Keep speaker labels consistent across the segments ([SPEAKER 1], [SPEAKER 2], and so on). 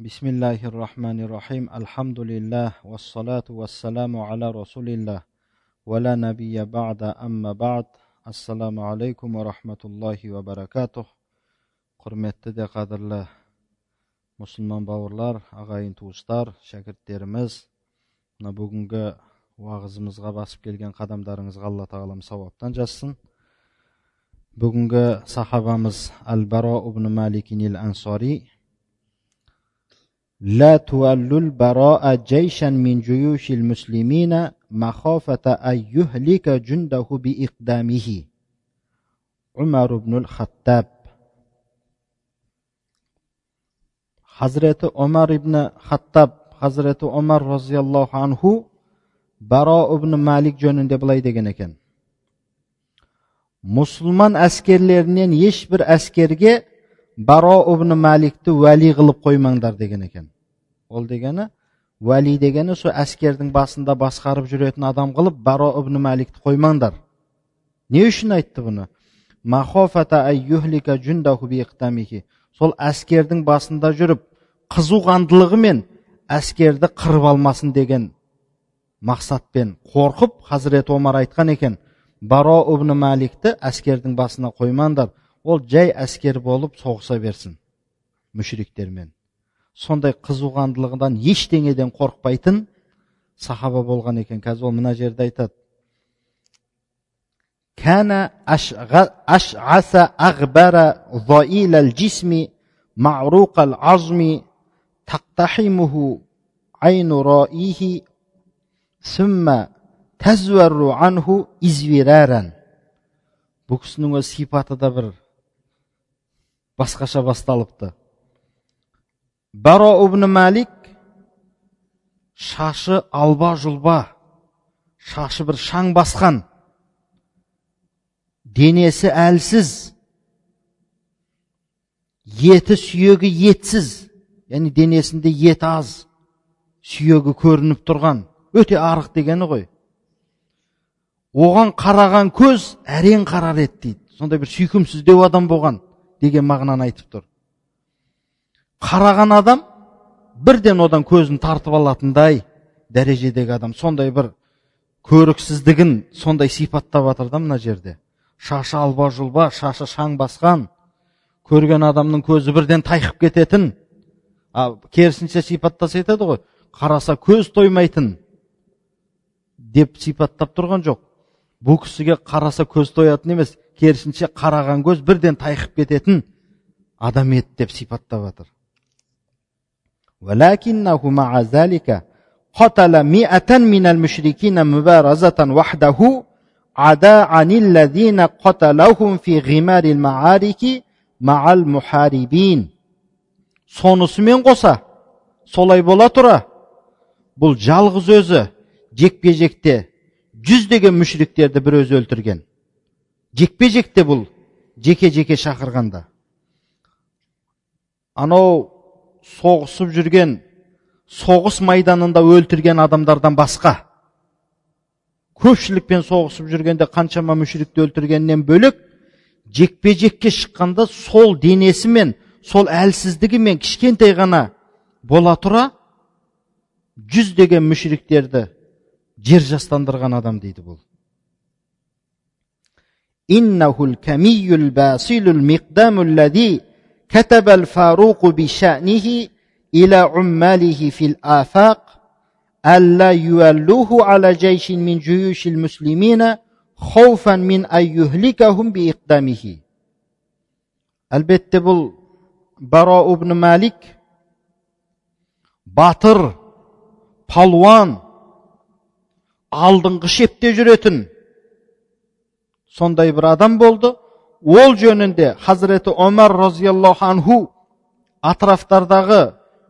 [SPEAKER 1] بسم الله الرحمن الرحيم الحمد لله والصلاة والسلام على رسول الله ولا نبي بعد أما بعد السلام عليكم ورحمة الله وبركاته құрметті де қадірлі мұсылман бауырлар ағайын туыстар шәкірттеріміз мына бүгінгі уағызымызға басып келген қадамдарыңызға алла тағалам сауаптан жазсын бүгінгі сахабамыз әл баро ибн маликин ансари لا تولوا البراء جيشا من جيوش المسلمين مخافة أن يهلك جنده بإقدامه. عمر بن الخطاب. hazrati umar ibn hattab hazrati umar roziyallohu anhu baro ibn malik jo'nida bunday بلاي ekan musulmon askarlarining hech bir askarga baro ibn malikni vali qilib qo'ymanglar degan ekan. Ол дегені уәли дегені сол әскердің басында басқарып жүретін адам қылып баро ибн мәликті қоймаңдар не үшін айтты бұны сол әскердің басында жүріп қызуқандылығымен әскерді қырып алмасын деген мақсатпен қорқып хазірет омар айтқан екен баро ибн мәликті әскердің басына қоймаңдар ол жай әскер болып соғыса берсін мүшриктермен сондай қызуғандылығынан ештеңеден қорықпайтын сахаба болған екен қазір ол мына жерде айтады كان أشعث أغبر ضئيل الجسم معروق العظم تقتحمه عين رائيه ثم تزور عنه إزورارا бұл кісінің өз сипаты да бір басқаша басталыпты. Баро ибн мәлик шашы алба жұлба шашы бір шаң басқан. Денесі әлсіз еті сүйегі етсіз яғни денесінде ет аз сүйегі көрініп тұрған. Өте арық дегені ғой. Оған қараған көз әрең қарар еді дейді. Сондай бір сүйкімсіздеу адам болған. Деген мағынаны айтып тұр. Қараған адам бірден одан көзін тартып алатындай дәрежедегі адам сондай бір көріксіздігін сондай сипаттап жатыр да мына жерде. Шашы алба жұлба шашы шаң басқан көрген адамның көзі бірден тайқып кететін а керісінше сипаттаса айтады ғой. Қараса көз тоймайтын деп сипаттап тұрған жоқ. Бұл кісіге қараса көз тоятын емес керісінше қараған көз бірден тайқып кететін адам еді деп сипаттап жатыр ولكنه مع ذلك قتل مئة من المشركين مبارزة وحده عدا عن الذين قتلهم في غمار المعارك مع المحاربين сонысымен қоса солай бола тұра бұл жалғыз өзі жекпе жекте жүздеген мүшіріктерді бір өзі өлтірген жекпе жекте бұл жеке жеке шақырғанда. Анау соғысып жүрген соғыс майданында өлтірген адамдардан басқа. Көпшілікпен соғысып жүргенде қаншама мүшірікті өлтіргеннен бөлек жекпе жекке шыққанда сол денесімен сол әлсіздігімен кішкентай ғана бола тұра жүздеген мүшіріктерді жер жастандырған адам дейді бұл. كتب الفاروق بشأنه إلى عماله في الآفاق ألا يولوه على جيش من جيوش المسلمين خوفا من أن يهلكهم بإقدامه Әлбетте бұл Баро ибн Малик батыр, палуан, алдыңғы шепте жүретін сондай бір адам болды. Ол жөнінде хазіреті омар разиаллаху анху атрафтардағы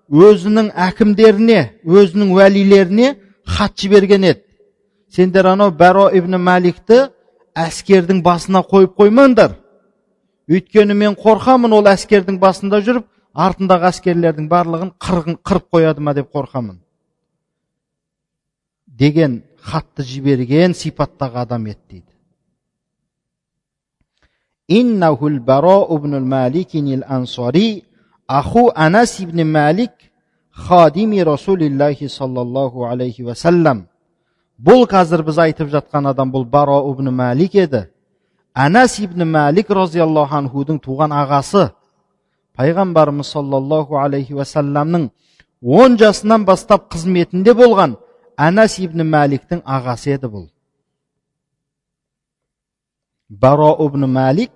[SPEAKER 1] өзінің әкімдеріне өзінің уәлилеріне хат жіберген еді. Сендер анау бәро ибн мәликті әскердің басына қойып қоймаңдар. Өйткені мен қорқамын ол әскердің басында жүріп артындағы әскерлердің барлығын қырып қояды ма деп қорқамын деген хатты жіберген сипаттағы адам еді дейді аху baro ибн malikin хадими ansori ahu алейхи ibn бұл қазір біз айтып жатқан адам бұл баро ибн малик еді анас ибн малик розиаллаху анхудың туған ағасы пайғамбарымыз саллаллаху алейхи уасаламның он жасынан бастап қызметінде болған анас ибн маликтің ағасы еді бұл براء بن مالك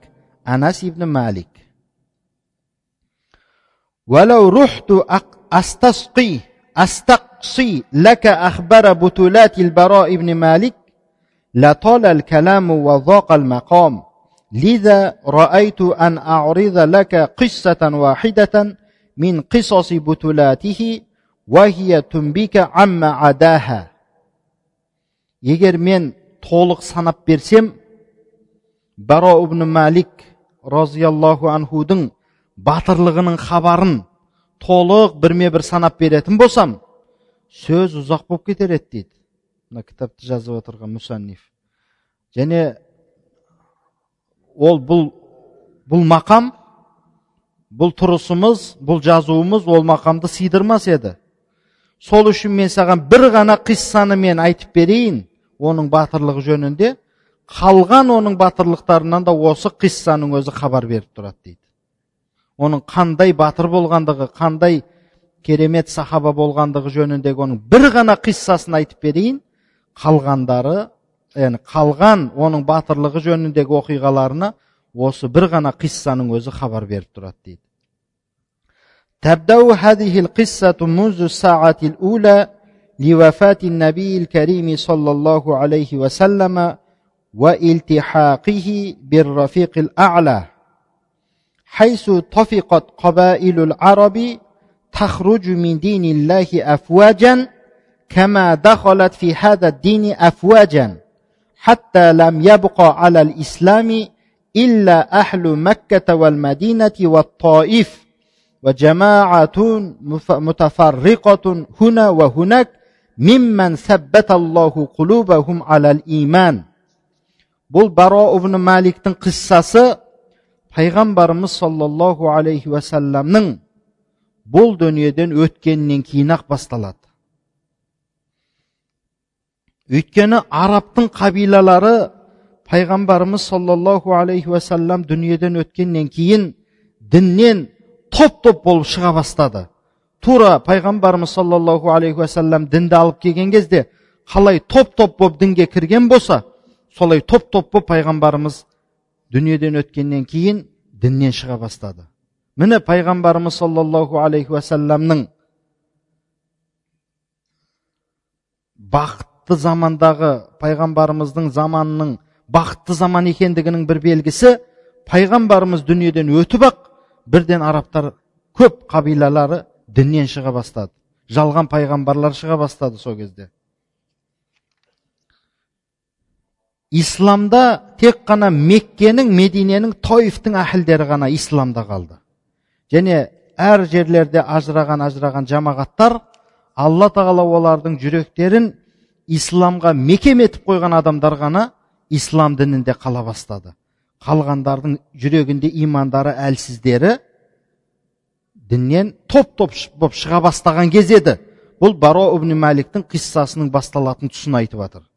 [SPEAKER 1] أنس بن مالك ولو رحت أستسقي أستقصي لك أخبار بطولات البراء بن مالك لطال الكلام وضاق المقام لذا رأيت أن أعرض لك قصة واحدة من قصص بطولاته وهي تنبك عما عداها يجر من طولق sanab برسم баро ибн малик розиаллаху анхудың батырлығының хабарын толық бірме бір санап беретін болсам сөз ұзақ болып кетер еді дейді мына кітапты жазып отырған мұсанниф және ол бұл бұл мақам бұл тұрысымыз бұл жазуымыз ол мақамды сыйдырмас еді сол үшін мен саған бір ғана қиссаны мен айтып берейін оның батырлығы жөнінде қалған оның батырлықтарынан да осы қиссаның өзі хабар беріп тұрады дейді оның қандай батыр болғандығы қандай керемет сахаба болғандығы жөніндегі оның бір ғана қиссасын айтып берейін қалғандары яғни қалған оның батырлығы жөніндегі оқиғаларына осы бір ғана қиссаның өзі хабар беріп тұрады дейді تبدأ هذه القصة منذ الساعة الأولى لوفاة النبي الكريم صلى الله عليه وسلم وإلتحاقه بالرفيق الأعلى حيث طفقت قبائل العرب تخرج من دين الله أفواجا كما دخلت في هذا الدين أفواجا حتى لم يبقى على الإسلام إلا أهل مكة والمدينة والطائف وجماعة متفرقة هنا وهناك ممن ثبت الله قلوبهم على الإيمان. Бұл баро ибн маликтің қиссасы пайғамбарымыз саллаллаху алейхи уассаламның бұл дүниеден өткеннен кейін ақ басталады. Өйткені арабтың қабилалары пайғамбарымыз саллаллаху алейхи уассалам дүниеден өткеннен кейін діннен топ топ болып шыға бастады. Тура пайғамбарымыз саллаллаху алейхи уассалам дінді алып келген кезде қалай топ топ болып дінге кірген болса солай топ топ болып пайғамбарымыз дүниеден өткеннен кейін діннен шыға бастады. Міне пайғамбарымыз саллаллаху алейхи уассаламның бақытты замандағы пайғамбарымыздың заманының бақытты заман екендігінің бір белгісі пайғамбарымыз дүниеден өтіп ақ бірден арабтар көп қабилалары діннен шыға бастады. Жалған пайғамбарлар шыға бастады сол кезде. Исламда тек қана меккенің мединенің тойфтың әхілдері ғана исламда қалды. Және әр жерлерде ажыраған ажыраған жамағаттар алла тағала олардың жүректерін исламға мекем етіп қойған адамдар ғана ислам дінінде қала бастады. Қалғандардың жүрегінде имандары әлсіздері діннен топ топ болып шыға бастаған кез еді. Бұл баро ибн мәликтің қиссасының басталатын тұсын айтып жатыр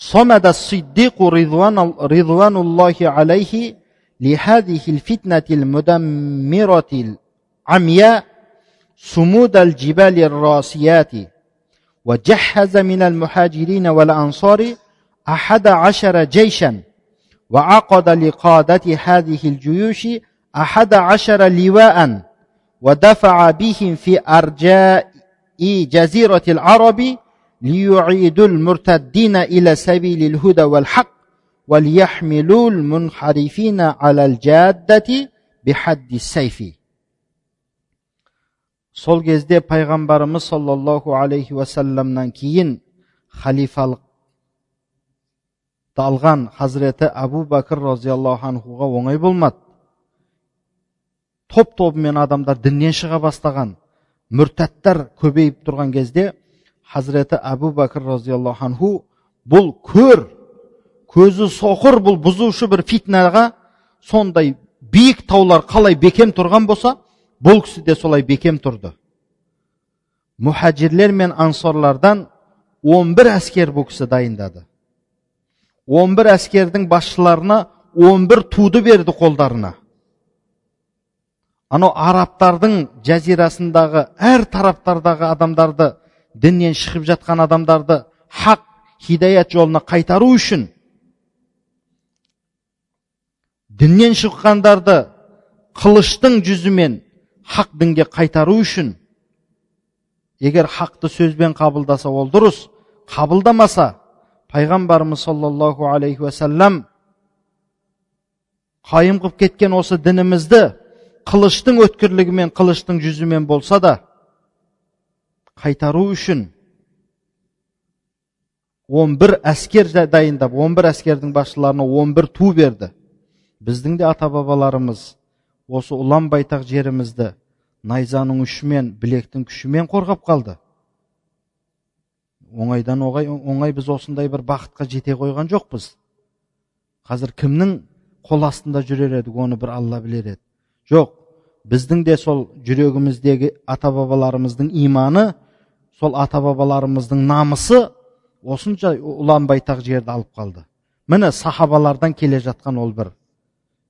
[SPEAKER 1] صمد الصديق رضوان, رضوان الله عليه لهذه الفتنة المدمرة العمياء صمود الجبال الراسيات. وجهز من المهاجرين والأنصار أحد عشر جيشا وعقد لقادة هذه الجيوش أحد عشر لواء ودفع بهم في أرجاء جزيرة العرب ليعيدوا المرتدين إلى سبيل الهدى والحق وليحملوا المنحرفين على الجادة بحد السيف сол кезде пайғамбарымыз саллаллаху алейхи уассаламнан кейін халифалықты алған хазіреті абу бәкір разиаллаху анхуға оңай болмады топ тобымен адамдар діннен шыға бастаған мүртәттар көбейіп тұрған кезде хазіреті әбу бәкір разиаллаху анху бұл көр көзі соқыр бұл бұзушы бір фитнаға сондай биік таулар қалай бекем тұрған болса бұл кісі де солай бекем тұрды мұхаджирлер мен ансорлардан 11 әскер бұл кісі дайындады 11 әскердің басшыларына 11 туды берді қолдарына анау арабтардың жазирасындағы әр тараптардағы адамдарды діннен шығып жатқан адамдарды хақ хидаят жолына қайтару үшін діннен шыққандарды қылыштың жүзімен хақ дінге қайтару үшін егер хақты сөзбен қабылдаса ол дұрыс қабылдамаса пайғамбарымыз саллаллаху алейхи уассалам қайым қылып кеткен осы дінімізді қылыштың өткірлігімен қылыштың жүзімен болса да қайтару үшін 11 әскер дайындап 11 әскердің басшыларына 11 ту берді. Біздің де ата бабаларымыз осы ұлан байтақ жерімізді найзаның ұшымен білектің күшімен қорғап қалды. Оңайдан оңай, оңай біз осындай бір бақытқа жете қойған жоқпыз. Қазір кімнің қол астында жүрер едік оны бір алла білер еді? Жоқ біздің де сол жүрегіміздегі ата бабаларымыздың иманы сол ата бабаларымыздың намысы осынша ұлан байтақ жерді алып қалды міне сахабалардан келе жатқан ол бір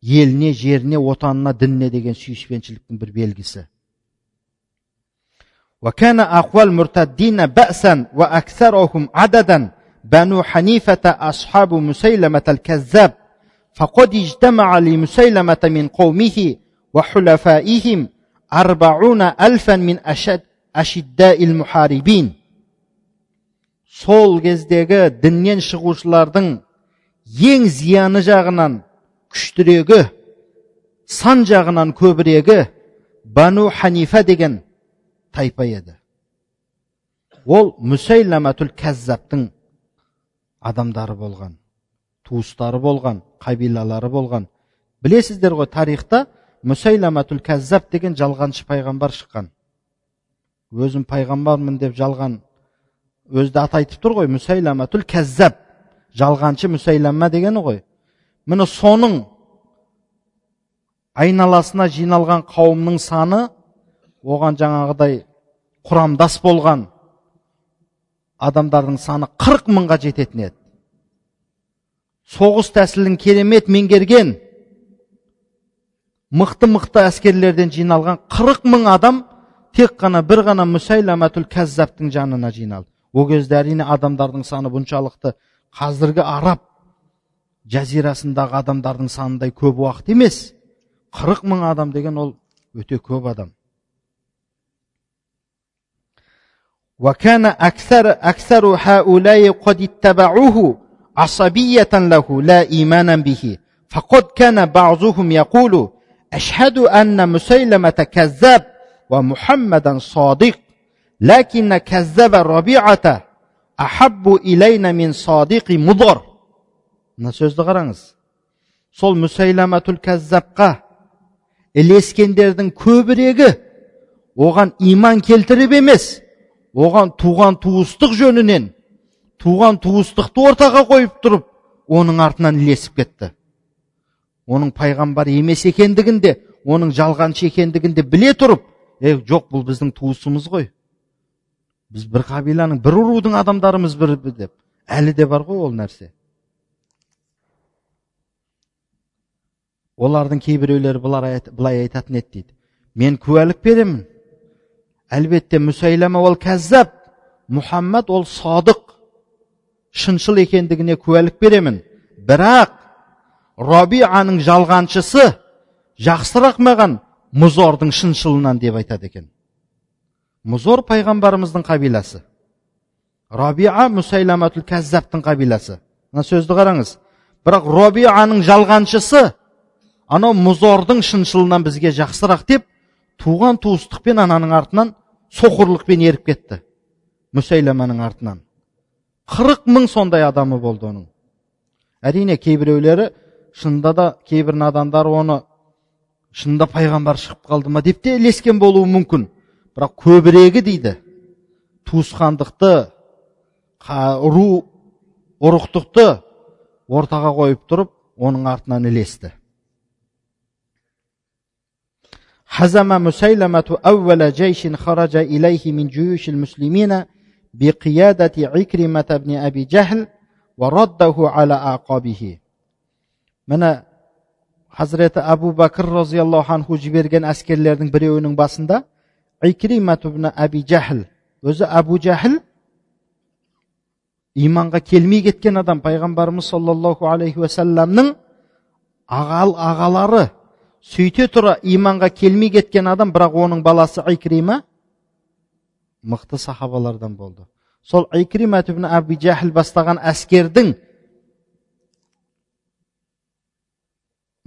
[SPEAKER 1] еліне жеріне отанына дініне деген сүйіспеншіліктің бір белгісі وكان أقوى المرتدين بأسا وأكثرهم عددا بنو حنيفة أصحاب مسيلمة الكذاب فقد اجتمع لمسيلمة من قومه وحلفائهم أربعون ألفا من أشد мұхарибин сол кездегі діннен шығушылардың ең зияны жағынан күштірегі сан жағынан көбірегі бану ханифа деген тайпа еді ол мүсәйламатул кәззаптың адамдары болған туыстары болған қабилалары болған білесіздер ғой тарихта мүсәйламатул Кәззап деген жалғаншы пайғамбар шыққан өзім пайғамбармын деп жалған. Өзі аты айтып тұр ғой мүсайламатул кәззаб жалғаншы мүсәйлама дегені ғой. Міне соның айналасына жиналған қауымның саны оған жаңағыдай құрамдас болған адамдардың саны қырық мыңға жететін еді. Соғыс тәсілін керемет меңгерген мықты мықты әскерлерден жиналған қырық мың адам тек қана бір ғана мүсайламатул кәззаптың жанына жиналды ол кезде әрине адамдардың саны бұншалықты қазіргі араб жазирасындағы адамдардың санындай көп уақыт емес қырық мың адам деген ол өте көп адам وكان أكثر أكثر هؤلاء قد اتبعوه عصبية له لا إيمانا به فقد كان بعضهم يقول أشهد أن مسيلمة كذاب ومحمدا صادق لكن كذب الربيعة أحب إلينا من صادق مضر мына сөзді қараңыз сол мүсайламатул кәззапқа ілескендердің көбірегі оған иман келтіріп емес оған туған туыстық жөнінен туған туыстықты ортаға қойып тұрып оның артынан ілесіп кетті оның пайғамбар емес екендігін де оның жалғаншы екендігін де біле тұрып е жоқ бұл біздің туысымыз ғой. Біз бір қабиланың бір рудың адамдарымыз бір деп. Әлі де бар ғой ол нәрсе. Олардың кейбіреулері былай айтатын еді дейді. Мен куәлік беремін. Әлбетте мүсәйлама ол кәззап мұхаммад ол садық. Шыншыл екендігіне куәлік беремін. Бірақ робианың жалғаншысы жақсырақ маған мұзордың шыншылынан деп айтады екен мұзор пайғамбарымыздың қабиласы робиа мүсайламатул кәззаптың қабиласы мына сөзді қараңыз бірақ робианың жалғаншысы анау мұзордың шыншылынан бізге жақсырақ деп туған туыстықпен ананың артынан соқырлықпен еріп кетті мүсайламаның артынан қырық мың сондай адамы болды оның әрине кейбіреулері шынында да кейбір надандар оны шынында пайғамбар шығып қалды ма деп те ілескен болуы мүмкін бірақ көбірегі дейді туысқандықты ру ұрықтықты ортаға қойып тұрып оның артынан ілесті حزم مسيلمة أول جيش خرج إليه من جيوش المسلمين بقيادة عكرمة بن أبي جهل ورده على أعقابه mana hazrati abu bakr roziyallohu anhu жіберген boshida ikrimat ibn abi jahl o'zi abu jahl iymonga kelmay ketgan odam payg'ambarimiz sollallohu alayhi vasallamning ағал ағалары сөйте тұра иманға келмей кеткен адам бірақ оның баласы икрима мықты сахабалардан болды сол икрима ибн жахл бастаған әскердің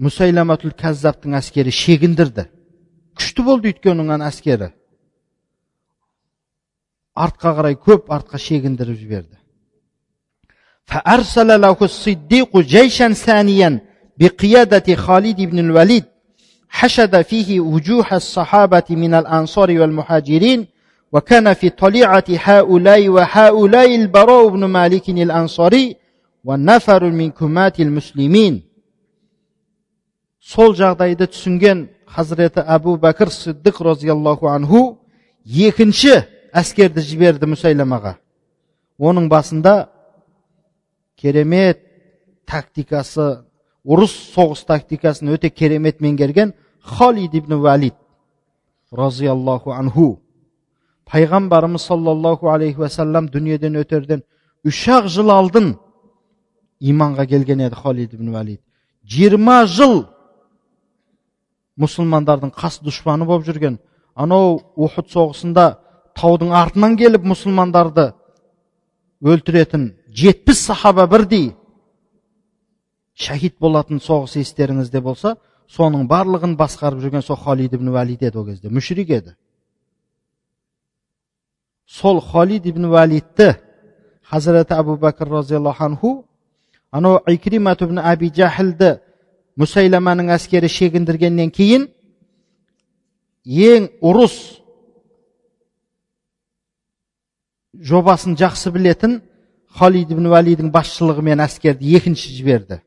[SPEAKER 1] musaylamatul kazzabning askari shegindirdi. Kuchli bo'ldi yutganingani askari ortqa qaray ko'p ortqa shegindirib yubordi فأرسل له الصديق جيشا ثانيا بقيادة خالد بن الوليد حشد فيه وجوه الصحابة من الأنصار والمهاجرين وكان في طليعة هؤلاء وهؤلاء البراء بن مالك الأنصاري والنفر من كمات المسلمين сол жағдайды түсінген хазіреті әбу бәкір сиддық розиаллаху анху екінші әскерді жіберді мұсайламаға оның басында керемет тактикасы ұрыс соғыс тактикасын өте керемет меңгерген халид ибн валид разиаллаху анху. Пайғамбарымыз саллаллаху алейхи уассалам дүниеден өтерден үш ақ жыл алдын иманға келген еді халид ибн валид. Жиырма жыл мұсылмандардың қас дұшпаны болып жүрген. Анау ухуд соғысында таудың артынан келіп мұсылмандарды өлтіретін жетпіс сахаба бірдей шахид болатын соғыс естеріңізде болса соның барлығын басқарып жүрген сол халид ибн валид еді ол кезде. Мүшрик еді. Сол халид ибн валидті хазіреті әбу бәкір разиаллаху анху анау икримат ибн әби жахілді мүсайламаның әскері шегіндіргеннен кейін ең ұрыс жобасын жақсы білетін халид ибн валидің басшылығымен әскерді екінші жіберді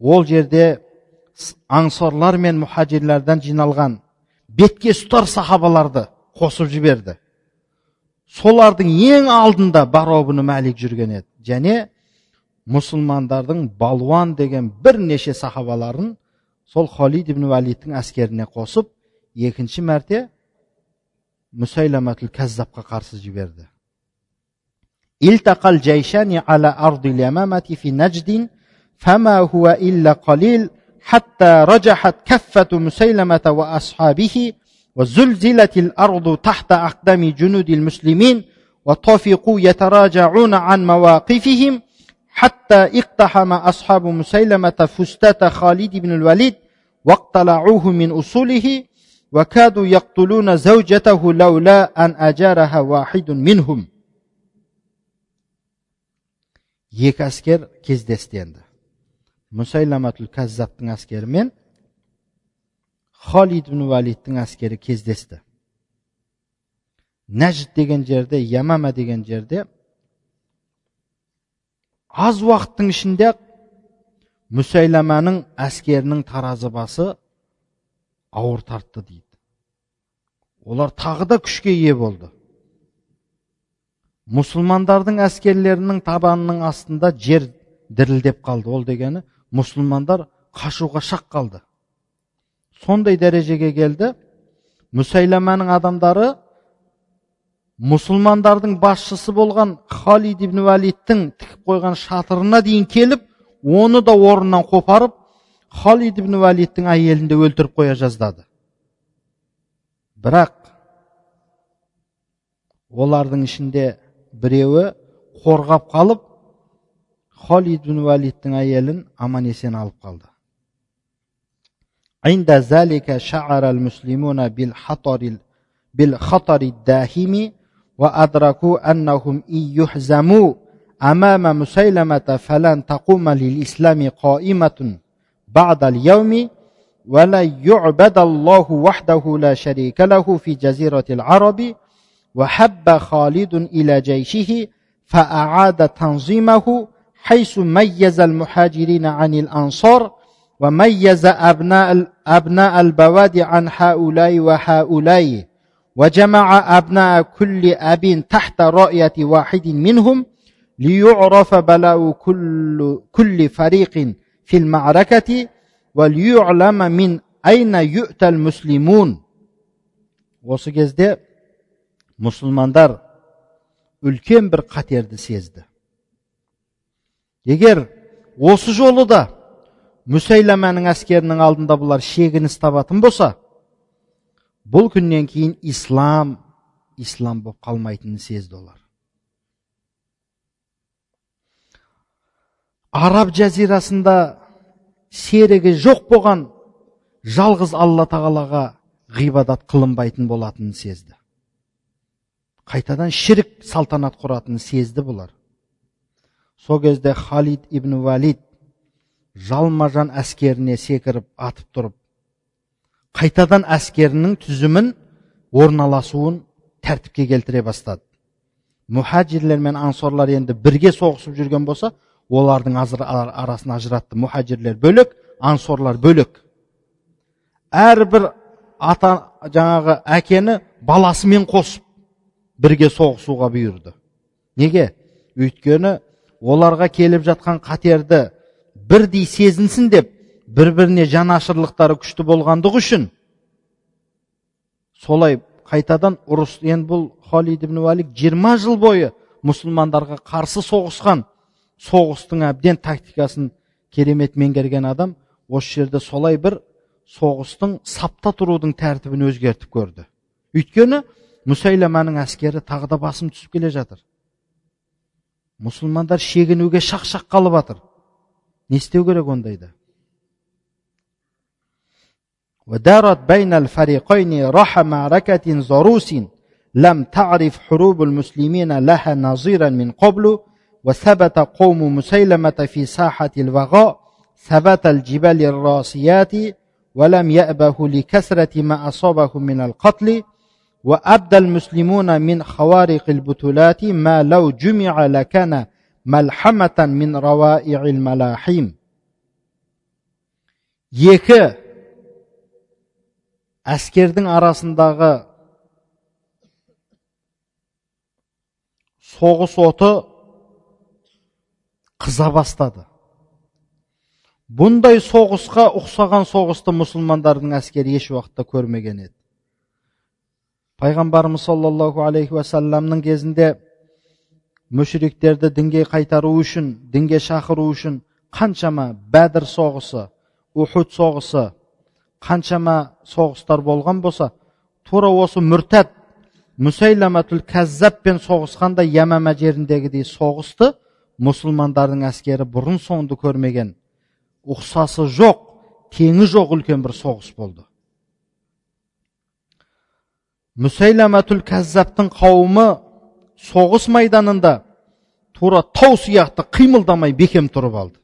[SPEAKER 1] ол жерде аңсорлар мен мұхажирлерден жиналған бетке ұстар сахабаларды қосып жіберді солардың ең алдында баробыны мәлик жүрген еді және мұсылмандардың балуан деген бірнеше сахабаларын сол халид ибн валидтің әскеріне қосып екінші мәрте мүсайламатул кәззапқа қарсы жіберді التقى الجيشان على أرض اليمامة في نجد فما هو إلا قليل حتى رجحت كفة مسيلمة وأصحابه وزلزلت الأرض تحت أقدام جنود المسلمين وطفقوا يتراجعون عن مواقفهم حتى اقتحم أصحاب مسيلمة فستات خالد بن الوليد واقتلعوه من أصوله وكادوا يقتلون زوجته لولا أن أجارها واحد منهم екі әскер кездесті енді мұсайламатул кәззаптың әскері мен халид ибн валидтің әскері кездесті нәжд деген жерде ямама деген жерде аз уақыттың ішінде ақ әскерінің таразы басы ауыр тартты дейді. Олар тағы да күшке ие болды. Мұсылмандардың әскерлерінің табанының астында жер дірілдеп қалды. Ол дегені мұсылмандар қашуға шақ қалды. Сондай дәрежеге келді. Мүсайламаның адамдары мұсылмандардың басшысы болған халид ибн валидтің тігіп қойған шатырына дейін келіп оны да орнынан қопарып халид ибн валидтің әйелін де өлтіріп қоя жаздады бірақ олардың ішінде біреуі қорғап қалып халид ибн валидтің әйелін аман есен алып қалды عند ذلك شعر المسلمون بالخطر بالخطر الداهم وأدركوا أنهم إن يحزموا أمام مسيلمة فلن تقوم للإسلام قائمة بعد اليوم ولا يعبد الله وحده لا شريك له في جزيرة العرب وحب خالد إلى جيشه فأعاد تنظيمه حيث ميز المهاجرين عن الأنصار وميز أبناء أبناء البوادي عن هؤلاء وهؤلاء. وجمع أبناء كل أب تحت رؤية واحد منهم ليعرف بلاء كل كل فريق في المعركة وليعلم من أين يؤتى المسلمون осы кезде мұсылмандар үлкен бір қатерді сезді егер осы жолы да мүсәйламаның әскерінің алдында бұлар шегініс табатын болса бұл күннен кейін ислам ислам болып қалмайтынын сезді олар. Араб жазирасында серігі жоқ болған жалғыз алла тағалаға ғибадат қылынбайтын болатынын сезді. Қайтадан шірік салтанат құратынын сезді бұлар. Сол кезде халид ибн валид жалма жан әскеріне секіріп атып тұрып қайтадан әскерінің түзімін орналасуын тәртіпке келтіре бастады. Мұхаджирлер мен ансорлар енді бірге соғысып жүрген болса олардың арасын ажыратты. Мұхаджирлер бөлек ансорлар бөлек. Әрбір ата жаңағы әкені баласымен қосып бірге соғысуға бұйырды. Неге? Өйткені оларға келіп жатқан қатерді бірдей сезінсін деп бір біріне жанашырлықтары күшті болғандығы үшін солай қайтадан ұрыс енді бұл халид ибн валид жиырма жыл бойы мұсылмандарға қарсы соғысқан соғыстың әбден тактикасын керемет меңгерген адам осы жерде солай бір соғыстың сапта тұрудың тәртібін өзгертіп көрді өйткені мүсайламаның әскері тағы да басым түсіп келе жатыр мұсылмандар шегінуге шақ шақ қалып жатыр не істеу керек ондайда ودارت بين الفريقين رح معركة ظروس لم تعرف حروب المسلمين لها نظيرا من قبل وثبت قوم مسيلمة في ساحة البغاء ثبت الجبال الراسيات ولم يأبه لكثرة ما أصابه من القتل وأبدى المسلمون من خوارق البطولات ما لو جمع لكان ملحمة من روائع الملاحيم يكي әскердің арасындағы соғыс оты қыза бастады. Бұндай соғысқа ұқсаған соғысты мұсылмандардың әскері еш уақытта көрмеген еді. Пайғамбарымыз саллаллаху алейхи уассаламның кезінде мүшіриктерді дінге қайтару үшін дінге шақыру үшін қаншама бәдір соғысы ухуд соғысы қаншама соғыстар болған болса тура осы мүртәд мүсайламатул кәззаппен соғысқанда ямама жеріндегідей соғысты мұсылмандардың әскері бұрын соңды көрмеген ұқсасы жоқ теңі жоқ үлкен бір соғыс болды мүсайламатул кәззаптың қауымы соғыс майданында тура тау сияқты қимылдамай бекем тұрып алды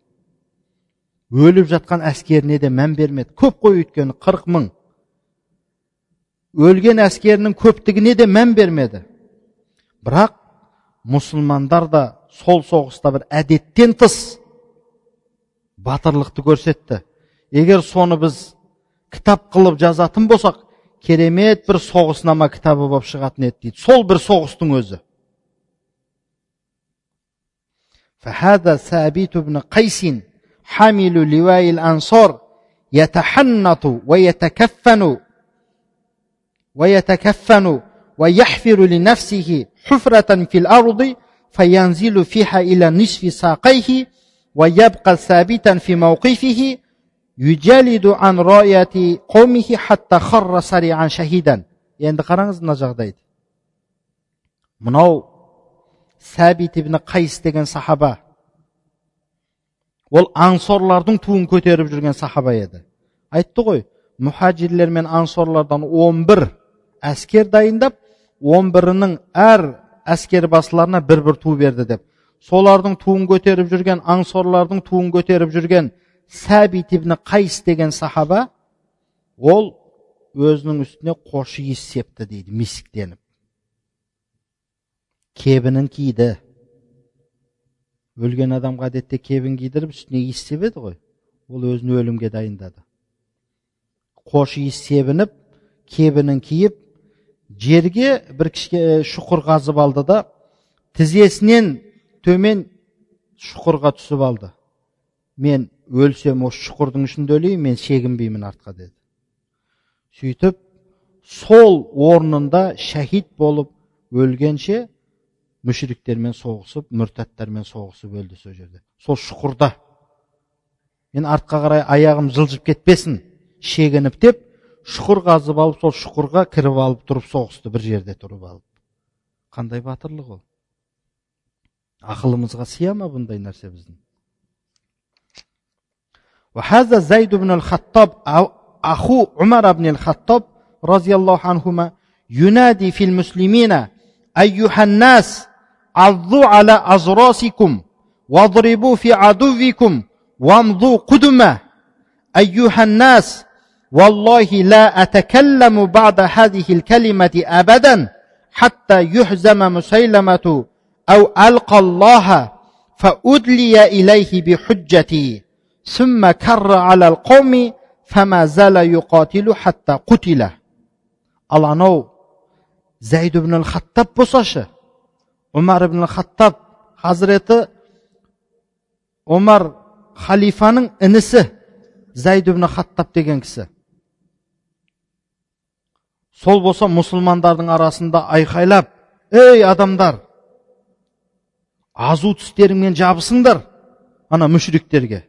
[SPEAKER 1] өліп жатқан әскеріне де мән бермеді көп қой өйткені қырық мың өлген әскерінің көптігіне де мән бермеді бірақ мұсылмандар да сол соғыста бір әдеттен тыс батырлықты көрсетті егер соны біз кітап қылып жазатын болсақ керемет бір соғыснама кітабы болып шығатын еді дейді сол бір соғыстың өзі فهذا ثابت بن قيس حامل لواء الأنصار يتحنط ويتكفن ويتكفن ويحفر لنفسه حفرة في الأرض فينزل فيها إلى نصف ساقيه ويبقى ثابتا في موقفه يجالد عن راية قومه حتى خر سريعا شهيدا енді қараңыз мына жағдайды мынау сәбит ибн қайыс деген сахаба ол ансорлардың туын көтеріп жүрген сахаба еді. Айтты ғой мұхаджирлер мен ансорлардан 11 әскер дайындап 11-інің әр әскер басыларына бір бір ту берді деп. Солардың туын көтеріп жүрген аңсорлардың туын көтеріп жүрген сәбит ибн қайс деген сахаба ол өзінің үстіне қош иіс септі дейді мисіктеніп кебінін киді. Өлген адамға әдетте кебін кидіріп үстіне иіс себеді ғой. Ол өзін өлімге дайындады. Қош иіс себініп кебінін киіп жерге бір кішке шұқыр қазып алды да тізесінен төмен шұқырға түсіп алды. Мен өлсем осы шұқырдың ішінде өлейін мен шегінбеймін артқа деді. Сөйтіп сол орнында шәһид болып өлгенше мүшіриктермен соғысып мүртәттермен соғысып өлді сол жерде сол шұқырда мен артқа қарай аяғым жылжып кетпесін шегініп деп шұқыр қазып алып сол шұқырға кіріп алып тұрып соғысты бір жерде тұрып алып қандай батырлық ол ақылымызға сыя ма бұндай нәрсе біздің وهذا زيد بن الخطاب أخو عمر بن الخطاب رضي الله عنهما ينادي في المسلمين أيها الناس عضوا على أزراسكم واضربوا في عدوكم وامضوا قدما أيها الناس والله لا أتكلم بعد هذه الكلمة أبدا حتى يحزم مسيلمة أو ألقى الله فأدلي إليه بحجتي. ثم كر على القوم فما زال يقاتل حتى قتل الله نو زيد بن الخطاب بصشه омар ибн хаттаб хазіреті омар халифаның інісі зәйд ибн хаттаб деген кісі сол болса мұсылмандардың арасында айқайлап ей адамдар азу тістеріңмен жабысыңдар ана мүшіриктерге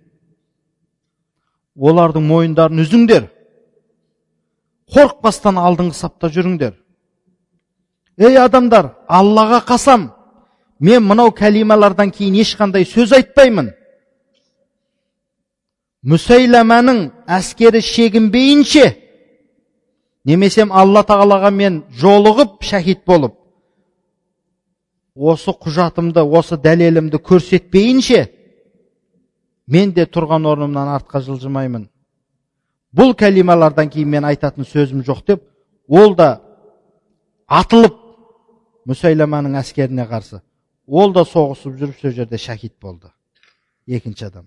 [SPEAKER 1] олардың мойындарын үзіңдер қорықпастан алдыңғы сапта жүріңдер ей адамдар аллаға қасам мен мынау кәлималардан кейін ешқандай сөз айтпаймын. Мүсәйламаның әскері шегінбейінше немесе алла тағалаға мен жолығып шәһид болып осы құжатымды осы дәлелімді көрсетпейінше мен де тұрған орнымнан артқа жылжымаймын. Бұл кәлималардан кейін мен айтатын сөзім жоқ деп ол да атылып мүсайламаның әскеріне қарсы. ол да соғысып жүріп сол жерде шәһид болды екінші адам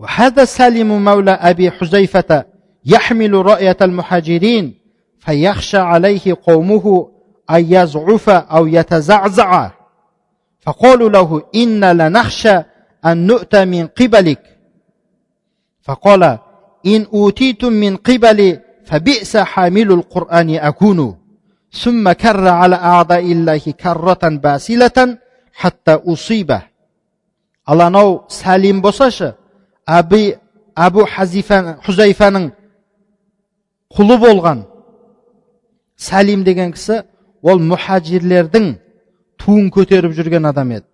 [SPEAKER 1] وهذا سالم مولى أبي حذيفة يحمل رأية المهاجرين فيخشى عليه قومه أن يزعف أو يتزعزع فقالوا له إن لنخشى أن نؤتى من قبلك فقال إن أوتيتم من قبلي فبئس حامل القرآن أكون ثم كر على أعداء الله كرة باسلة حتى أصيبه ал анау сәлим болсашы әби әбу хузайфаның құлы болған сәлим деген кісі ол мұхажирлердің туын көтеріп жүрген адам еді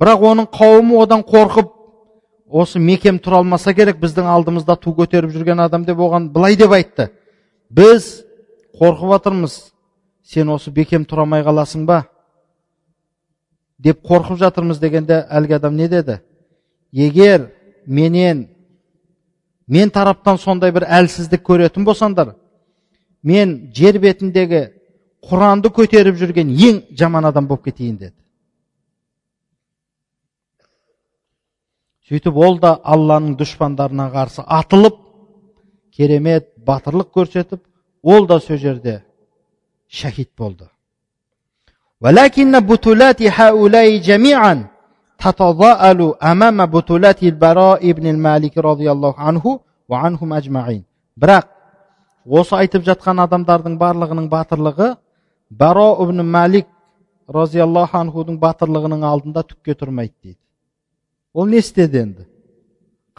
[SPEAKER 1] бірақ оның қауымы одан қорқып осы мекем тұра алмаса керек біздің алдымызда ту көтеріп жүрген адам деп оған былай деп айтты біз қорқып жатырмыз сен осы бекем тұра алмай қаласың ба? Деп қорқып жатырмыз дегенде әлгі адам не деді? Егер менен мен тараптан сондай бір әлсіздік көретін болсаңдар мен жер бетіндегі құранды көтеріп жүрген ең жаман адам болып кетейін деді. Сөйтіп ол да алланың дұшпандарына қарсы атылып керемет батырлық көрсетіп ол да сол жерде шәһид болды ولكن بطولات هؤلاء جميعا تتضاءل أمام بطولات البراء بن المالك رضي الله عنه وعنهم أجمعين бірақ осы айтып жатқан адамдардың барлығының батырлығы баро ибн малик разиаллаху анхудың батырлығының алдында түкке тұрмайды дейді ол не істеді енді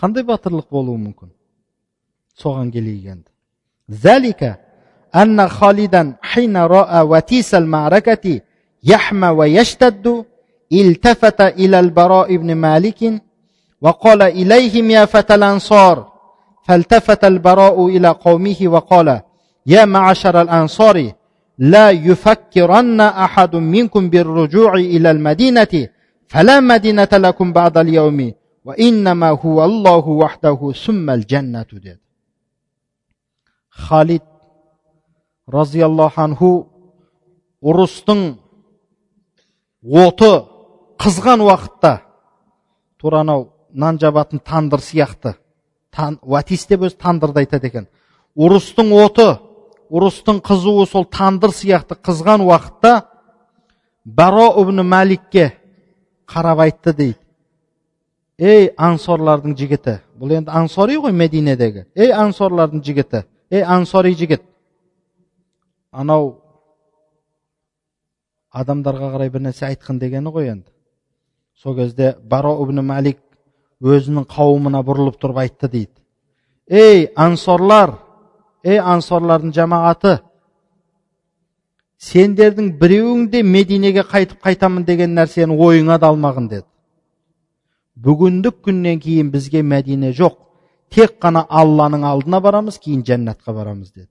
[SPEAKER 1] қандай батырлық болуы мүмкін соған келейік енді ذلك أن خالدا حين رأى وتيس المعركة يحمى ويشتد التفت إلى البراء بن مالك وقال إليهم يا فتى الأنصار. فالتفت البراء إلى قومه وقال يا معشر الأنصار لا يفكرن أحد منكم بالرجوع إلى المدينة فلا مدينة لكم بعد اليوم وإنما هو الله وحده ثم الجنة. خالد разиаллаху анху ұрыстың оты қызған уақытта тура анау нан жабатын тандыр сияқты ватис деп өзі тандырды айтады екен ұрыстың оты ұрыстың қызуы сол тандыр сияқты қызған уақытта баро ибн мәликке қарап айтты дейді ей ансорлардың жігіті бұл енді ансори ғой мединедегі ей ансорлардың жігіті ей ансори жігіт анау адамдарға қарай бір нәрсе айтқын дегені ғой енді. Сол кезде баро ибн мәлик өзінің қауымына бұрылып тұрып айтты дейді. Ей ансорлар ей ансорлардың жамағаты сендердің біреуің де мединеге қайтып қайтамын деген нәрсені ойыңа да алмағын деді. Бүгіндік күннен кейін бізге мәдине жоқ. Тек қана алланың алдына барамыз кейін жәннатқа барамыз деді.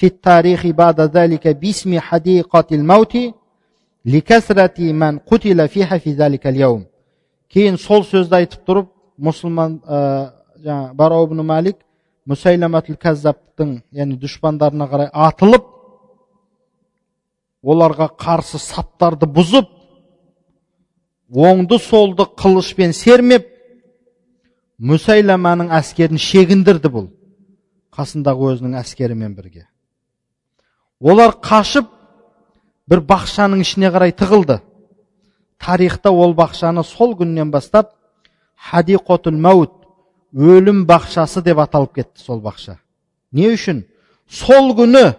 [SPEAKER 1] في التاريخ بعد ذلك باسم حديقة الموت لكثرة من قتل فيها في ذلك اليوم кейін сол сөзді айтып тұрып мұсылман ә, жаңағы барау ибн малик мұсайламатул кәззаптың яғни дұшпандарына қарай атылып оларға қарсы саптарды бұзып оңды солды қылышпен сермеп мүсайламаның әскерін шегіндірді бұл қасындағы өзінің әскерімен бірге олар қашып бір бақшаның ішіне қарай тығылды. Тарихта ол бақшаны сол күннен бастап хадиқотул мәут өлім бақшасы деп аталып кетті сол бақша. Не үшін? Сол күні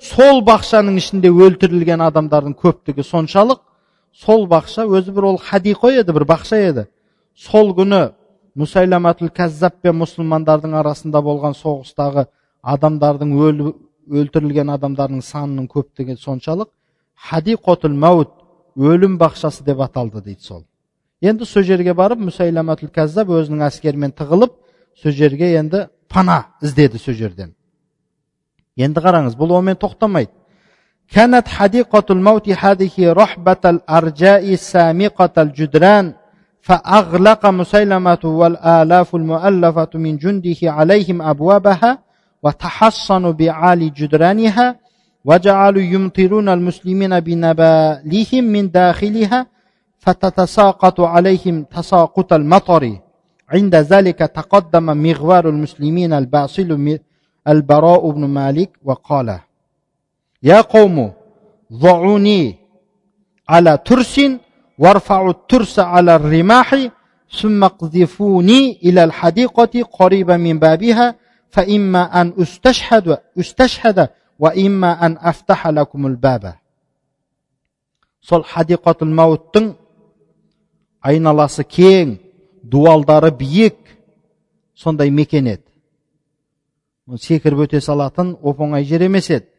[SPEAKER 1] сол бақшаның ішінде өлтірілген адамдардың көптігі соншалық сол бақша өзі бір ол хадиқо еді бір бақша еді. Сол күні мұсайламатул кәззаб пен мұсылмандардың арасында болған соғыстағы адамдардың өлтірілген адамдардың санының көптігі соншалық хадиқотул мәут өлім бақшасы деп аталды дейді сол енді сол жерге барып мұсайламатул кәззаб өзінің әскерімен тығылып сол жерге енді пана іздеді сол жерден енді қараңыз бұл онымен тоқтамайды كانت حديقة الموت هذه رحبة الأرجاء السامقة الجدران فأغلق مسيلمة والآلاف المؤلفة من جنده عليهم أبوابها وتحصنوا بعالي جدرانها وجعلوا يمطرون المسلمين بنبالهم من داخلها فتتساقط عليهم تساقط المطر. عند ذلك تقدم مغوار المسلمين الباصل البراء بن مالك وقال يا قوم ضعوني على ترس وارفعوا الترس على الرماح ثم اقذفوني إلى الحديقة قريبا من بابها فإما أن أستشهد أستشهد وإما أن أفتح لكم الباب сол хадиқатул мәуттің айналасы кең дуалдары биік сондай мекен еді секіріп өте салатын оп оңай жер емес еді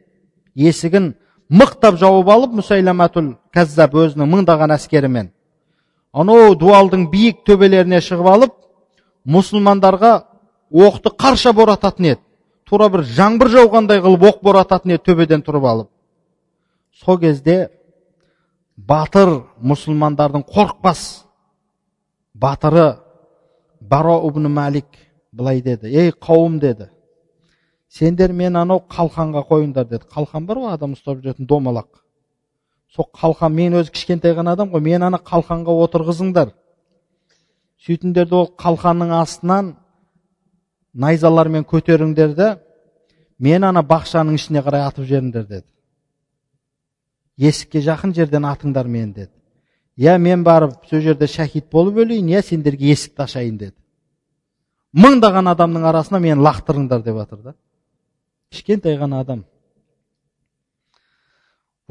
[SPEAKER 1] есігін мықтап жауып алып мұсайламатул кәззаб өзінің мыңдаған әскерімен анау дуалдың биік төбелеріне шығып алып мұсылмандарға оқты қарша борататын еді. Тура бір жаңбыр жауғандай қылып оқ борататын еді төбеден тұрып алып. Сол кезде батыр мұсылмандардың қорықпас батыры баро ибн мәлик былай деді ей қауым деді. Сендер мен анау қалқанға қойыңдар деді. Қалқан бар ғой адам ұстап жүретін домалақ. Сол қалқан мен өзі кішкентай ғана адам ғой мен ана қалқанға отырғызыңдар сөйтіңдер де ол қалқанның астынан найзалармен көтеріңдер де мен ана бақшаның ішіне қарай атып жіберіңдер деді есікке жақын жерден атыңдар мені деді иә мен барып сол жерде шәһид болып өлейін иә сендерге есікті ашайын деді мыңдаған адамның арасына мені лақтырыңдар деп жатыр да кішкентай ғана адам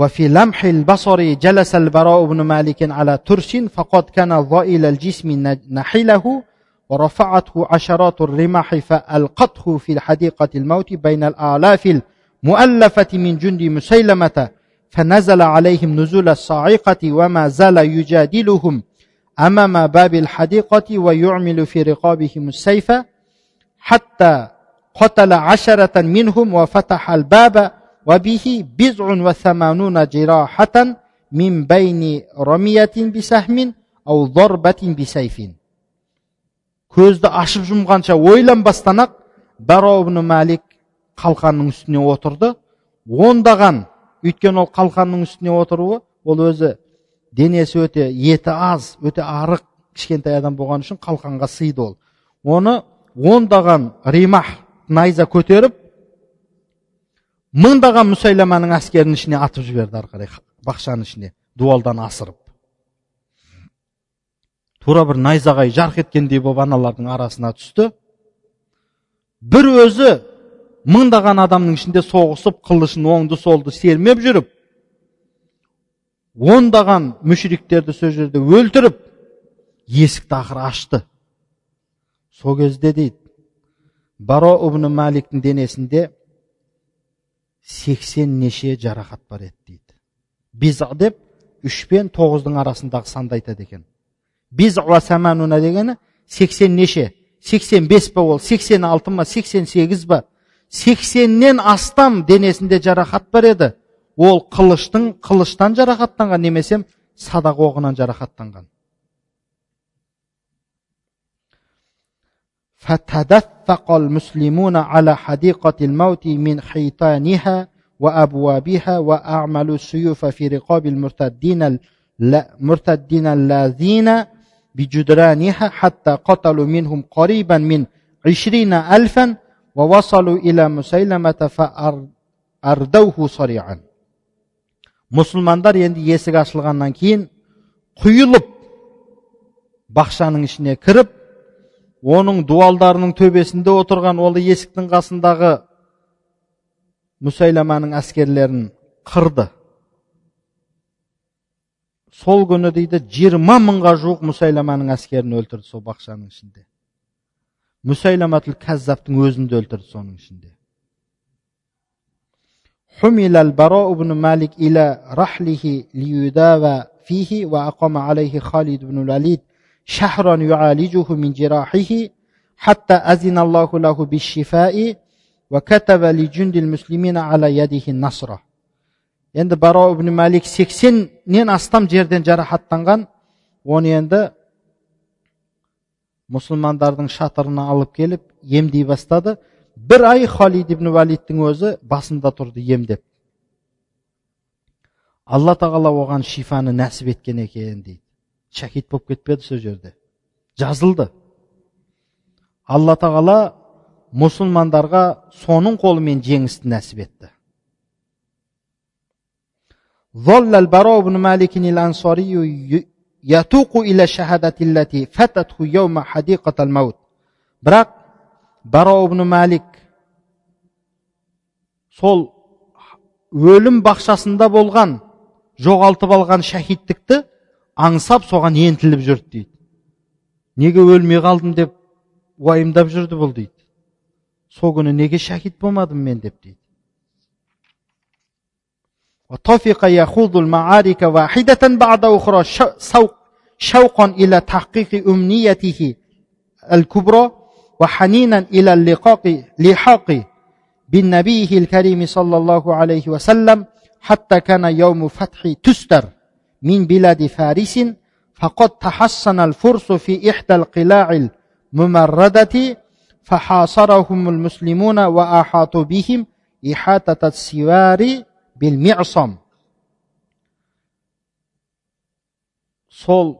[SPEAKER 1] وفي لمح البصر جلس البراء بن مالك على ترس فقد كان ضئيل الجسم نحله ورفعته عشرات الرماح فألقته في الحديقة الموت بين الآلاف المؤلفة من جند مسيلمة فنزل عليهم نزول الصاعقة وما زال يجادلهم أمام باب الحديقة ويعمل في رقابهم السيف حتى قتل عشرة منهم وفتح الباب وبه بضع وثمانون جراحة من بين رمية بسهم أو ضربة بسيف. Көзді ашып жұмғанша ойланбастан ақ баро ибн малик қалқанның үстіне отырды. Ондаған өйткені ол қалқанның үстіне отыруы ол өзі денесі өте еті аз өте арық кішкентай адам болған үшін қалқанға сыйды ол. Оны ондаған римах найза көтеріп мыңдаған мүсайламаның әскерінің ішіне атып жіберді ары қарай бақшаның ішіне дуалдан асырып. Тура бір найзағай жарқ еткендей болып аналардың арасына түсті. Бір өзі мыңдаған адамның ішінде соғысып қылышын оңды солды сермеп жүріп ондаған мүшриктерді сол жерде өлтіріп есікті ақыры ашты. Сол кезде дейді баро ибн маликтің денесінде сексен неше жарақат бар еді дейді. Биза деп үш пен тоғыздың арасындағы санды айтады екен биза самануна дегені сексен неше сексен бес па ол сексен алты ма сексен сегіз ба сексеннен астам денесінде жарақат бар еді ол қылыштың қылыштан жарақаттанған немесе садақ оғынан жарақаттанған فتدفق المسلمون على حديقة الموت من حيطانها وأبوابها وأعملوا السيوف في رقاب المرتدين المرتدين الذين بجدرانها حتى قتلوا منهم قريبا من عشرين ألفا ووصلوا إلى مسيلمة فأردوه صريعا мұсылмандар енді есік ашылғаннан кейін құйылып бақшаның ішіне кіріп оның дуалдарының төбесінде отырған ол есіктің қасындағы мүсайламаның әскерлерін қырды сол күні дейді жиырма мыңға жуық мүсайламаның әскерін өлтірді сол бақшаның ішінде мүсайламатул кәззаптың өзін де өлтірді соның ішінде حمل البراء بن مالك إلى رحله ليداوى فيه وأقام عليه خالد بن الوليد شهرا يعالجه من جراحه حتى أذن الله له بالشفاء وكتب لجند المسلمين على يده النصرة енді баро ибн малик сексеннен астам жерден жарақаттанған оны енді мұсылмандардың шатырына алып келіп емдей бастады бір ай халид ибн валидтің өзі басында тұрды емдеп алла тағала оған шифаны нәсіп еткен екен дейді шәкит болып кетпеді сол жерде жазылды алла тағала мұсылмандарға соның қолымен жеңісті нәсіп етті ظل البراء بن مالك الأنصاري يتوق إلى الشهادة التي فاتته يوم حديقة الموت бірақ баро ибн малик сол өлім бақшасында болған жоғалтып алған шахидтікті аңсап соған ентіліп жүрді дейді неге өлмей қалдым деп уайымдап жүрді бұл дейді сол күні неге шахид болмадым мен деп дейді وطفق يخوض المعارك واحدة بعد أخرى شوقا إلى تحقيق أمنيته الكبرى وحنينا إلى اللقاء لحاق بالنبي الكريم صلى الله عليه وسلم حتى كان يوم فتح تستر من بلاد فارس فقد تحصن الفرس في إحدى القلاع الممردة فحاصرهم المسلمون وأحاطوا بهم إحاطة السوار бел сол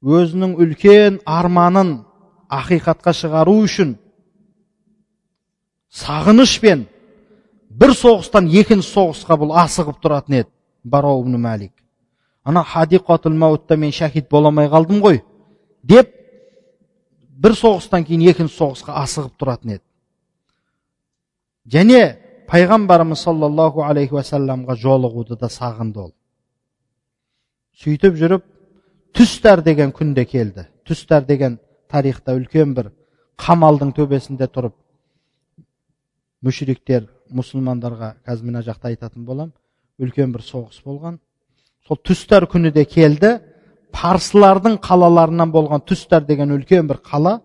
[SPEAKER 1] өзінің үлкен арманын ақиқатқа шығару үшін сағынышпен бір соғыстан екінші соғысқа бұл асығып тұратын еді барау мәлик ана хадиқатул маутта мен шәһид бола алмай қалдым ғой деп бір соғыстан кейін екінші соғысқа асығып тұратын еді. Және пайғамбарымыз саллаллаху алейхи уассаламға жолығуды да сағынды ол сөйтіп жүріп түстар деген күнде келді түстар деген тарихта үлкен бір қамалдың төбесінде тұрып мүшриктер мұсылмандарға қазір мына жақта айтатын болам үлкен бір соғыс болған сол түстар күні де келді парсылардың қалаларынан болған түстар деген үлкен бір қала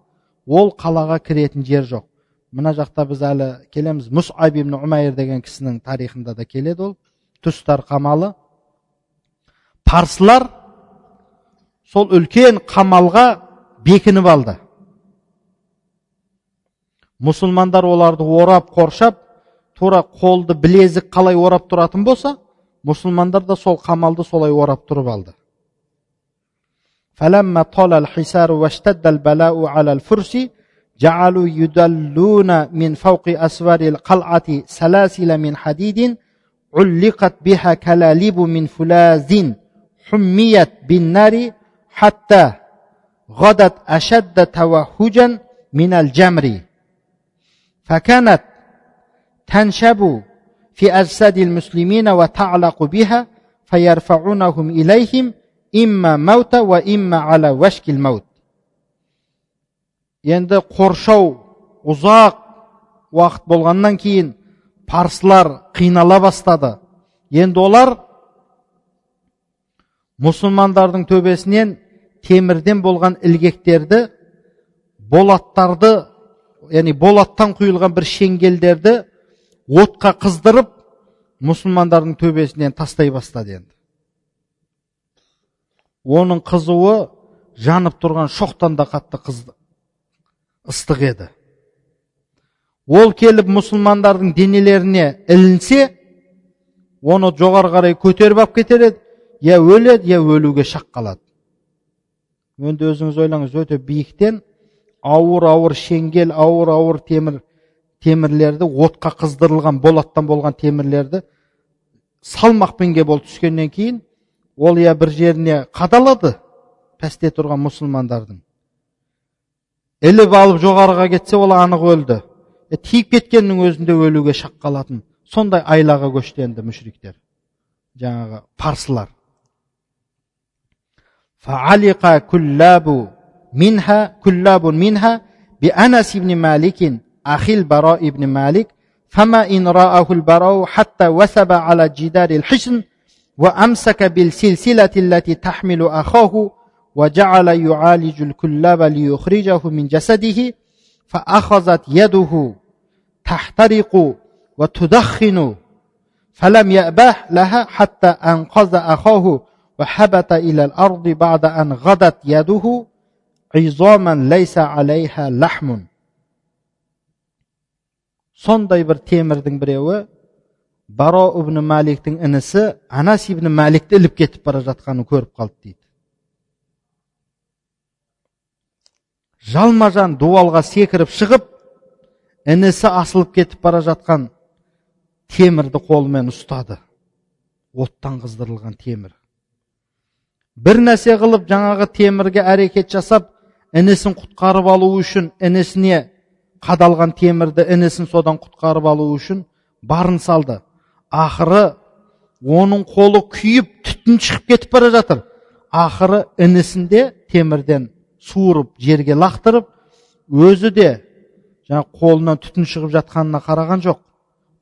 [SPEAKER 1] ол қалаға кіретін жер жоқ мына жақта біз әлі келеміз мұсаб ибн умайр деген кісінің тарихында да келеді ол тұстар қамалы парсылар сол үлкен қамалға бекініп алды мұсылмандар оларды орап қоршап тура қолды білезік қалай орап тұратын болса мұсылмандар да сол қамалды солай орап тұрып алды فلما طال الحسار واشتد البلاء على الفرس جعلوا يدلون من فوق أسوار القلعة سلاسل من حديد علقت بها كلاليب من فولاذ حميت بالنار حتى غدت أشد توهجا من الجمر. فكانت تنشب في أجساد المسلمين وتعلق بها فيرفعونهم إليهم إما موت وإما على وشك الموت. Енді қоршау ұзақ уақыт болғаннан кейін парсылар қинала бастады. Енді олар мұсылмандардың төбесінен темірден болған ілгектерді болаттарды яғни болаттан құйылған бір шеңгелдерді отқа қыздырып мұсылмандардың төбесінен тастай бастады енді. Оның қызуы жанып тұрған шоқтан да қатты қызды ыстық еді. Ол келіп мұсылмандардың денелеріне ілінсе оны жоғары қарай көтеріп алып кетер еді. Я өледі я өлуге шақ қалады. Енді өзіңіз ойлаңыз өте биіктен ауыр ауыр шеңгел ауыр ауыр темір темірлерді отқа қыздырылған болаттан болған темірлерді салмақпенге болып түскеннен кейін ол я бір жеріне қадалады пәсте тұрған мұсылмандардың. іліп алып жоғарыға кетсе ол анық өлді е, тиіп кеткеннің өзінде өлуге шақ қалатын сондай айлаға көшті енді мүшриктер жаңағы парсылар فعلق كلاب منها كلاب منها بأنس بن مالك أخي البراء بن مالك فما إن رآه البراء حتى وثب على جدار الحصن وأمسك بالسلسلة التي تحمل أخاه وجعل يعالج الكلاب ليخرجه من جسده فأخذت يده تحترق وتدخن فلم يأبه لها حتى أنقذ أخاه وحبت إلى الأرض بعد أن غدت يده عظاما ليس عليها لحم сондай бір темірдің біреуі баро ибн маликтің інісі анас ибн маликті іліп кетіп бара жатқанын көріп қалды дейді жалма жан дуалға секіріп шығып інісі асылып кетіп бара жатқан темірді қолымен ұстады. Оттан қыздырылған темір. Бір нәрсе қылып жаңағы темірге әрекет жасап інісін құтқарып алу үшін інісіне қадалған темірді інісін содан құтқарып алу үшін барын салды. Ақыры оның қолы күйіп түтін шығып кетіп бара жатыр. Ақыры інісінде темірден суырып жерге лақтырып өзі де жаңа қолынан түтін шығып жатқанына қараған жоқ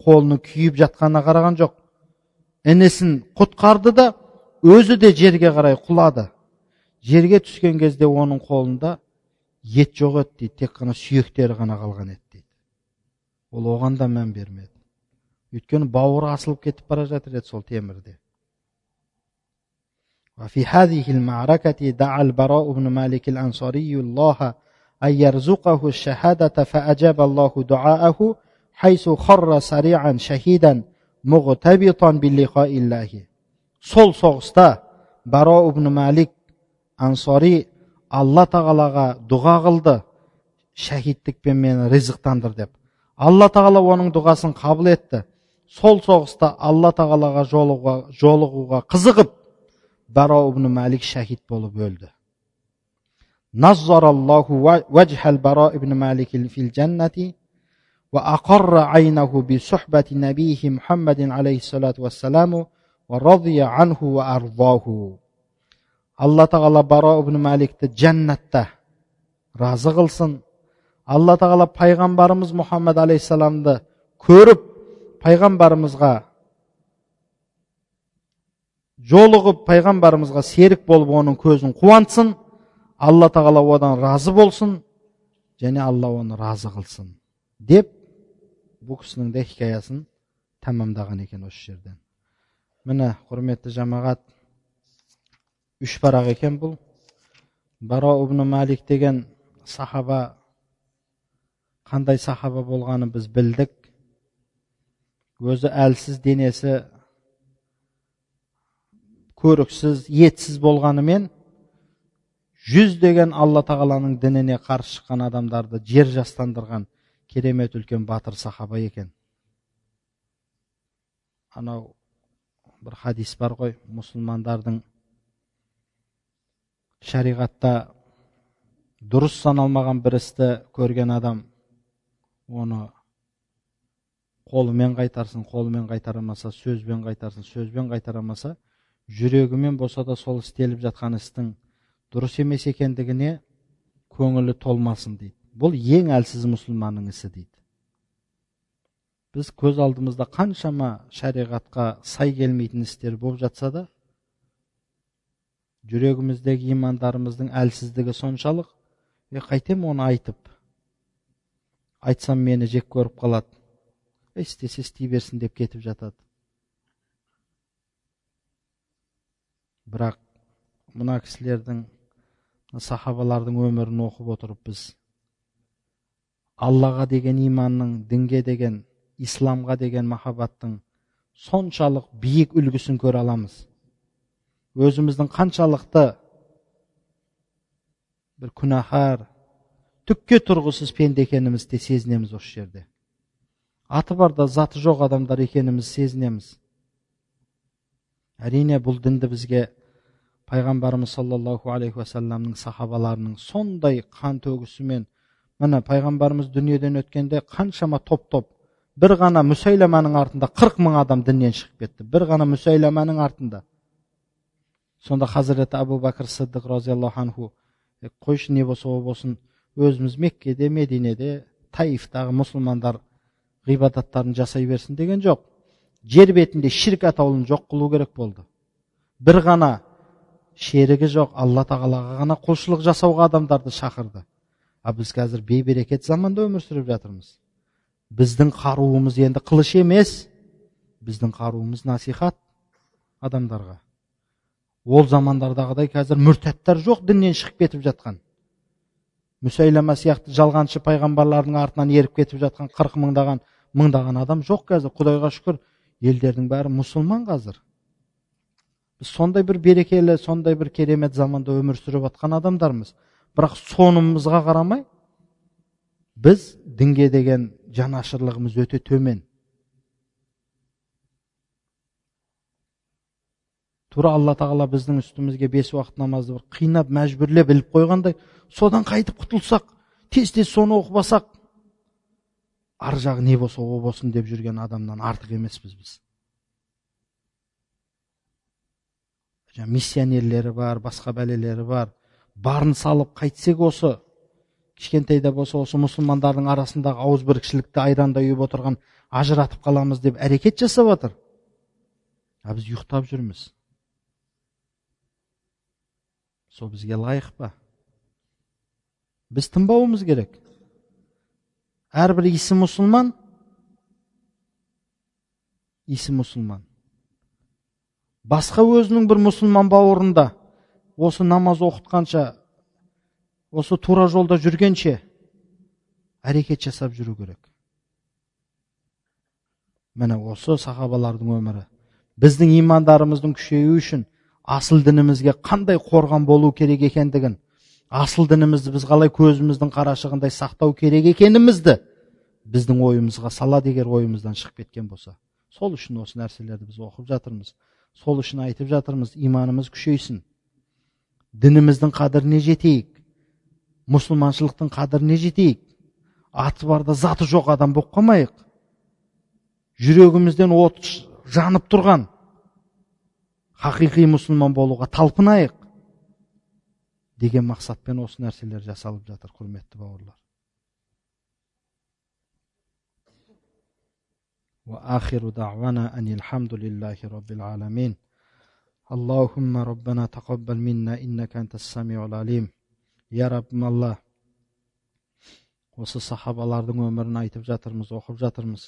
[SPEAKER 1] қолының күйіп жатқанына қараған жоқ. Інісін құтқарды да өзі де жерге қарай құлады. Жерге түскен кезде оның қолында ет жоқ еді дейді тек қана сүйектері ғана қалған еді дейді. Ол оған да мән бермеді. Өйткені бауыры асылып кетіп бара жатыр еді сол темірде. وفي هذه المعركة دعا البراء بن مالك الأنصاري الله أن يرزقه الشهادة فأجاب الله دعاءه حيث خر سريعا شهيدا مغتبطا بلقاء الله сол соғыста баро ибн малик ансори алла тағалаға дұға қылды шәһидтікпен мені ризықтандыр деп алла тағала оның дұғасын қабыл етті сол соғыста алла тағалаға жолығуға, жолығуға қызығып baro ibn malik shahid bo'lib o'ldi nazzarallohu vajhal baro ibn malik fil jannati va aqarra aynahu bi suhbati nabihi muhammadin alayhi salatu vassalamu va radiya anhu va ardohu alloh taolo baro ibn malikni jannatda rozi qilsin alloh taolo payg'ambarimiz muhammad alayhissalomni ko'rib payg'ambarimizga жолығып пайғамбарымызға серік болып оның көзін қуантсын алла тағала одан разы болсын және алла оны разы қылсын деп бұл кісінің де хикаясын тәмамдаған екен осы жерден. Міне құрметті жамағат үш парақ екен бұл. Баро ибн малик деген сахаба қандай сахаба болғанын біз білдік. Өзі әлсіз денесі көріксіз етсіз болғанымен жүздеген алла тағаланың дініне қарсы шыққан адамдарды жер жастандырған керемет үлкен батыр сахаба екен. Анау бір хадис бар ғой мұсылмандардың шариғатта дұрыс саналмаған бір істі көрген адам оны қолымен қайтарсын қолымен қайтарамаса сөзбен қайтарсын сөзбен қайтарамаса жүрегімен болса да сол істеліп жатқан істің дұрыс емес екендігіне көңілі толмасын дейді. Бұл ең әлсіз мұсылманның ісі дейді. Біз көз алдымызда қаншама шариғатқа сай келмейтін істер болып жатса да жүрегіміздегі имандарымыздың әлсіздігі соншалық е қайтем оны айтып айтсам мені жек көріп қалады. Істесе істей берсін деп кетіп жатады. Бірақ мына кісілердің сахабалардың өмірін оқып отырып біз аллаға деген иманның дінге деген исламға деген махаббаттың соншалық биік үлгісін көре аламыз. Өзіміздің қаншалықты бір күнәһар түкке тұрғысыз пенде екенімізді сезінеміз осы жерде. Аты бар да заты жоқ адамдар екенімізді сезінеміз. Әрине бұл дінді бізге пайғамбарымыз саллаллаху алейхи уассаламның сахабаларының сондай қан төгісімен міне пайғамбарымыз дүниеден өткенде қаншама топ топ бір ғана мүсайламаның артында қырық мың адам діннен шығып кетті. бір ғана мүсайламаның артында. Сонда хазіреті абу бәкір сыдық разиаллаху анху қойшы не болса о болсын өзіміз меккеде мединеде таифтағы мұсылмандар ғибадаттарын жасай берсін деген жоқ. Жер бетінде ширк атаулын жоқ қылу керек болды. бір ғана шерігі жоқ алла тағалаға ғана құлшылық жасауға адамдарды шақырды. А біз қазір бейберекет заманда өмір сүріп жатырмыз. Біздің қаруымыз енді қылыш емес. Біздің қаруымыз насихат адамдарға. Ол замандардағыдай қазір мүртәттар жоқ діннен шығып кетіп жатқан. Мүсәйлама сияқты жалғаншы пайғамбарлардың артынан еріп кетіп жатқан қырық мыңдаған мыңдаған адам жоқ қазір құдайға шүкір. Елдердің бәрі мұсылман қазір. Сондай бір берекелі сондай бір керемет заманда өмір сүріп жатқан адамдармыз. Бірақ сонымызға қарамай біз дінге деген жанашырлығымыз өте төмен. Тура алла тағала біздің үстімізге бес уақыт намазды бір қинап мәжбүрлеп іліп қойғандай содан қайтып құтылсақ тез тез соны оқымасақ ар жағы не болса о болсын деп жүрген адамнан артық емеспіз біз. Миссионерлері бар басқа бәлелері бар. Барын салып қайтсек осы кішкентайда болса осы мұсылмандардың арасындағы ауызбіркішілікті айрандай үйіп отырған ажыратып қаламыз деп әрекет жасап жатыр а біз ұйықтап жүрміз. Сол бізге лайық па? Біз тынбауымыз керек. Әрбір исі мұсылман исі мұсылман басқа өзінің бір мұсылман бауырында осы намаз оқытқанша осы тура жолда жүргенше әрекет жасап жүру керек міне осы сахабалардың өмірі біздің имандарымыздың күшеюі үшін асыл дінімізге қандай қорған болу керек екендігін асыл дінімізді біз қалай көзіміздің қарашығындай сақтау керек екенімізді біздің ойымызға салады егер ойымыздан шығып кеткен болса сол үшін осы нәрселерді біз оқып жатырмыз. Сол үшін айтып жатырмыз иманымыз күшейсін. Дініміздің қадіріне жетейік. Мұсылманшылықтың қадіріне жетейік. Аты барда заты жоқ адам болып қалмайық. Жүрегімізден от жанып тұрған хақиқи мұсылман болуға талпынайық деген мақсатпен осы нәрселер жасалып жатыр құрметті бауырлар وآخر دعوانا أن الحمد لله رب العالمين اللهم ربنا تقبل منا إنك أنت السميع العليم يا رب الله осы сахабалардың өмірін айтып жатырмыз оқып жатырмыз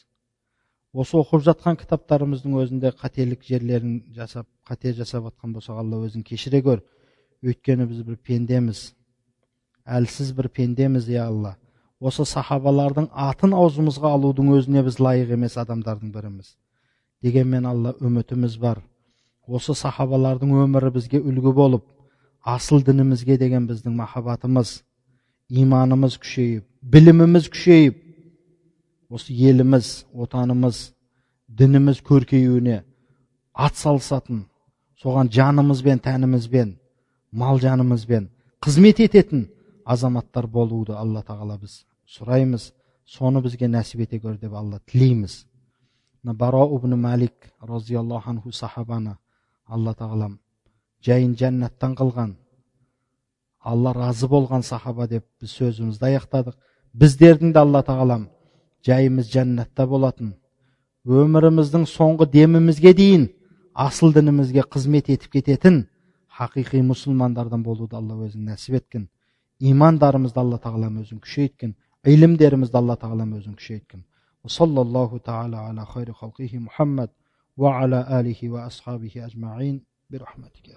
[SPEAKER 1] осы оқып жатқан кітаптарымыздың өзінде қателік жерлерін жасап қате жасап жатқан болсақ алла өзің кешіре көр өйткені біз бір пендеміз. Әлсіз бір пендеміз иә алла. Осы сахабалардың атын аузымызға алудың өзіне біз лайық емес адамдардың біріміз. Дегенмен алла үмітіміз бар. Осы сахабалардың өмірі бізге үлгі болып асыл дінімізге деген біздің махаббатымыз иманымыз күшейіп біліміміз күшейіп осы еліміз отанымыз дініміз көркеюіне атсалысатын соған жанымызбен тәнімізбен мал жанымызбен қызмет ететін азаматтар болуды алла тағала біз сұраймыз. Соны бізге нәсіп ете көр деп алла тілейміз. Баро ибн малик розиаллаху анху сахабаны алла тағалам жайын жәннаттан қылған. Алла разы болған сахаба деп біз сөзімізді аяқтадық. Біздердің де алла тағалам жайымыз жәннатта болатын. Өміріміздің соңғы демімізге дейін асыл дінімізге қызмет етіп кететін Hakiki Müslümanlardan bolu da Allah'ımızın haqiqiy musulmonlardan bo'luvni alloh o'zing nasib etgin. İymondarimizni alloh taolam o'zing kuchaytgin. İlmderimizni alloh taolam o'zing kuchaytgin. Sallallohu taala ala xayri xalqihi muhammad va ala alihi va ashabihi ajmain. Bi rahmatika